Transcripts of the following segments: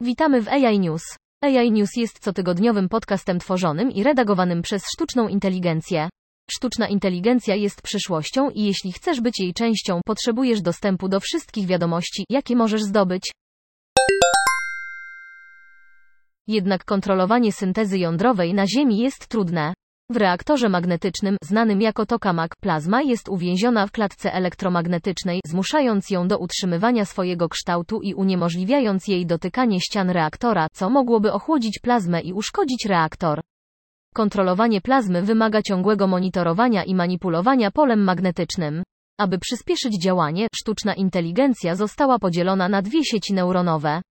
Witamy w AI News. AI News jest cotygodniowym podcastem tworzonym i redagowanym przez sztuczną inteligencję. Sztuczna inteligencja jest przyszłością i jeśli chcesz być jej częścią, potrzebujesz dostępu do wszystkich wiadomości, jakie możesz zdobyć. Jednak kontrolowanie syntezy jądrowej na Ziemi jest trudne. W reaktorze magnetycznym, znanym jako tokamak, plazma jest uwięziona w klatce elektromagnetycznej, zmuszając ją do utrzymywania swojego kształtu i uniemożliwiając jej dotykanie ścian reaktora, co mogłoby ochłodzić plazmę i uszkodzić reaktor. Kontrolowanie plazmy wymaga ciągłego monitorowania i manipulowania polem magnetycznym. Aby przyspieszyć działanie, sztuczna inteligencja została podzielona na dwie sieci neuronowe.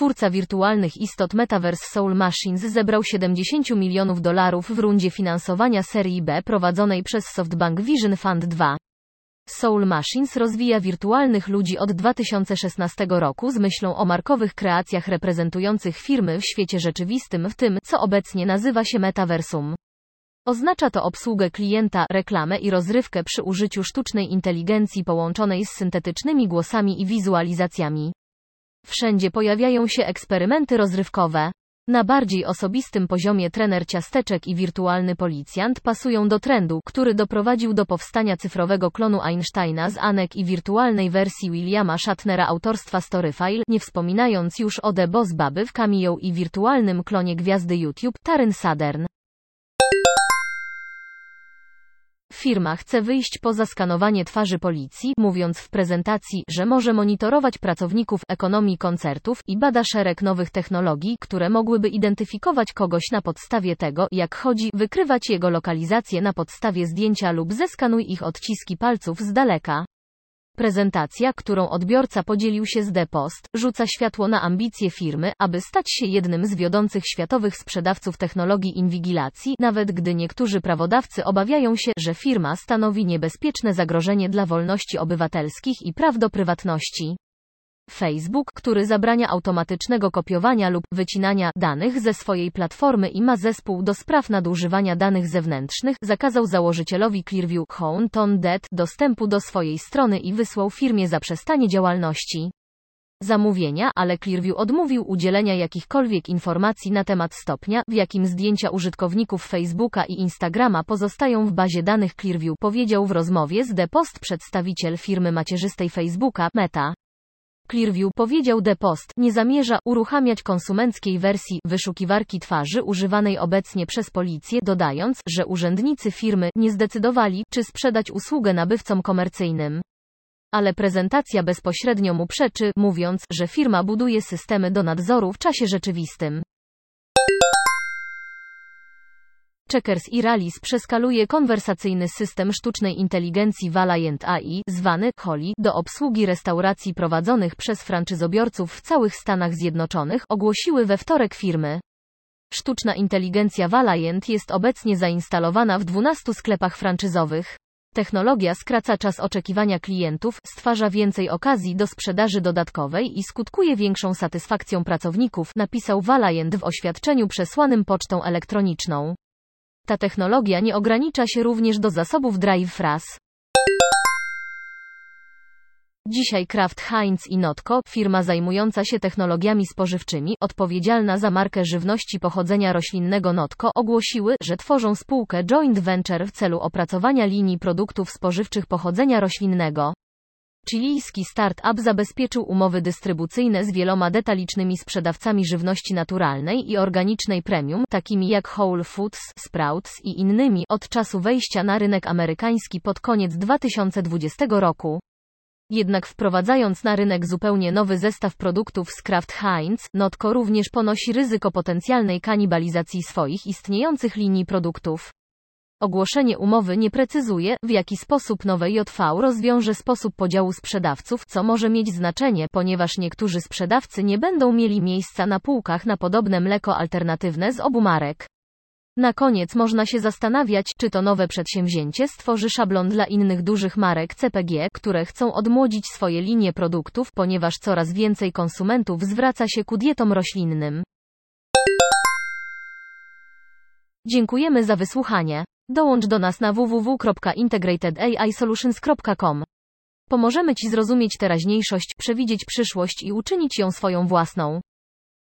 Twórca wirtualnych istot Metaverse Soul Machines zebrał 70 milionów dolarów w rundzie finansowania serii B prowadzonej przez SoftBank Vision Fund 2. Soul Machines rozwija wirtualnych ludzi od 2016 roku z myślą o markowych kreacjach reprezentujących firmy w świecie rzeczywistym w tym, co obecnie nazywa się metaversum. Oznacza to obsługę klienta, reklamę i rozrywkę przy użyciu sztucznej inteligencji połączonej z syntetycznymi głosami i wizualizacjami. Wszędzie pojawiają się eksperymenty rozrywkowe. Na bardziej osobistym poziomie trener ciasteczek i wirtualny policjant pasują do trendu, który doprowadził do powstania cyfrowego klonu Einsteina z Anek i wirtualnej wersji Williama Shatnera autorstwa Storyfile, nie wspominając już o The Boss Baby w Cameo i wirtualnym klonie gwiazdy YouTube, Taryn Southern. Firma chce wyjść poza skanowanie twarzy policji, mówiąc w prezentacji, że może monitorować pracowników ekonomii koncertów i bada szereg nowych technologii, które mogłyby identyfikować kogoś na podstawie tego, jak chodzi, wykrywać jego lokalizację na podstawie zdjęcia lub zeskanuj ich odciski palców z daleka. Prezentacja, którą odbiorca podzielił się z Depost, rzuca światło na ambicje firmy, aby stać się jednym z wiodących światowych sprzedawców technologii inwigilacji, nawet gdy niektórzy prawodawcy obawiają się, że firma stanowi niebezpieczne zagrożenie dla wolności obywatelskich i praw do prywatności. Facebook, który zabrania automatycznego kopiowania lub wycinania danych ze swojej platformy i ma zespół do spraw nadużywania danych zewnętrznych, zakazał założycielowi Clearview Ton Dead dostępu do swojej strony i wysłał firmie zaprzestanie działalności zamówienia, ale Clearview odmówił udzielenia jakichkolwiek informacji na temat stopnia, w jakim zdjęcia użytkowników Facebooka i Instagrama pozostają w bazie danych Clearview, powiedział w rozmowie z The Post przedstawiciel firmy macierzystej Facebooka, Meta. Clearview powiedział The Post, nie zamierza uruchamiać konsumenckiej wersji wyszukiwarki twarzy używanej obecnie przez policję, dodając, że urzędnicy firmy nie zdecydowali, czy sprzedać usługę nabywcom komercyjnym. Ale prezentacja bezpośrednio mu przeczy, mówiąc, że firma buduje systemy do nadzoru w czasie rzeczywistym. Checkers i Rallis przeskaluje konwersacyjny system sztucznej inteligencji Valiant AI, zwany Holly, do obsługi restauracji prowadzonych przez franczyzobiorców w całych Stanach Zjednoczonych, ogłosiły we wtorek firmy. Sztuczna inteligencja Valiant jest obecnie zainstalowana w 12 sklepach franczyzowych. Technologia skraca czas oczekiwania klientów, stwarza więcej okazji do sprzedaży dodatkowej i skutkuje większą satysfakcją pracowników, napisał Valiant w oświadczeniu przesłanym pocztą elektroniczną. Ta technologia nie ogranicza się również do zasobów Drive Fras. Dzisiaj Kraft Heinz i Notco, firma zajmująca się technologiami spożywczymi, odpowiedzialna za markę żywności pochodzenia roślinnego Notco, ogłosiły, że tworzą spółkę joint venture w celu opracowania linii produktów spożywczych pochodzenia roślinnego. Chilijski start-up zabezpieczył umowy dystrybucyjne z wieloma detalicznymi sprzedawcami żywności naturalnej i organicznej premium, takimi jak Whole Foods, Sprouts i innymi, od czasu wejścia na rynek amerykański pod koniec 2020 roku. Jednak wprowadzając na rynek zupełnie nowy zestaw produktów z Kraft Heinz, Notco również ponosi ryzyko potencjalnej kanibalizacji swoich istniejących linii produktów. Ogłoszenie umowy nie precyzuje, w jaki sposób nowe JV rozwiąże sposób podziału sprzedawców, co może mieć znaczenie, ponieważ niektórzy sprzedawcy nie będą mieli miejsca na półkach na podobne mleko alternatywne z obu marek. Na koniec można się zastanawiać, czy to nowe przedsięwzięcie stworzy szablon dla innych dużych marek CPG, które chcą odmłodzić swoje linie produktów, ponieważ coraz więcej konsumentów zwraca się ku dietom roślinnym. Dziękujemy za wysłuchanie. Dołącz do nas na www.integratedAIsolutions.com. Pomożemy Ci zrozumieć teraźniejszość, przewidzieć przyszłość i uczynić ją swoją własną.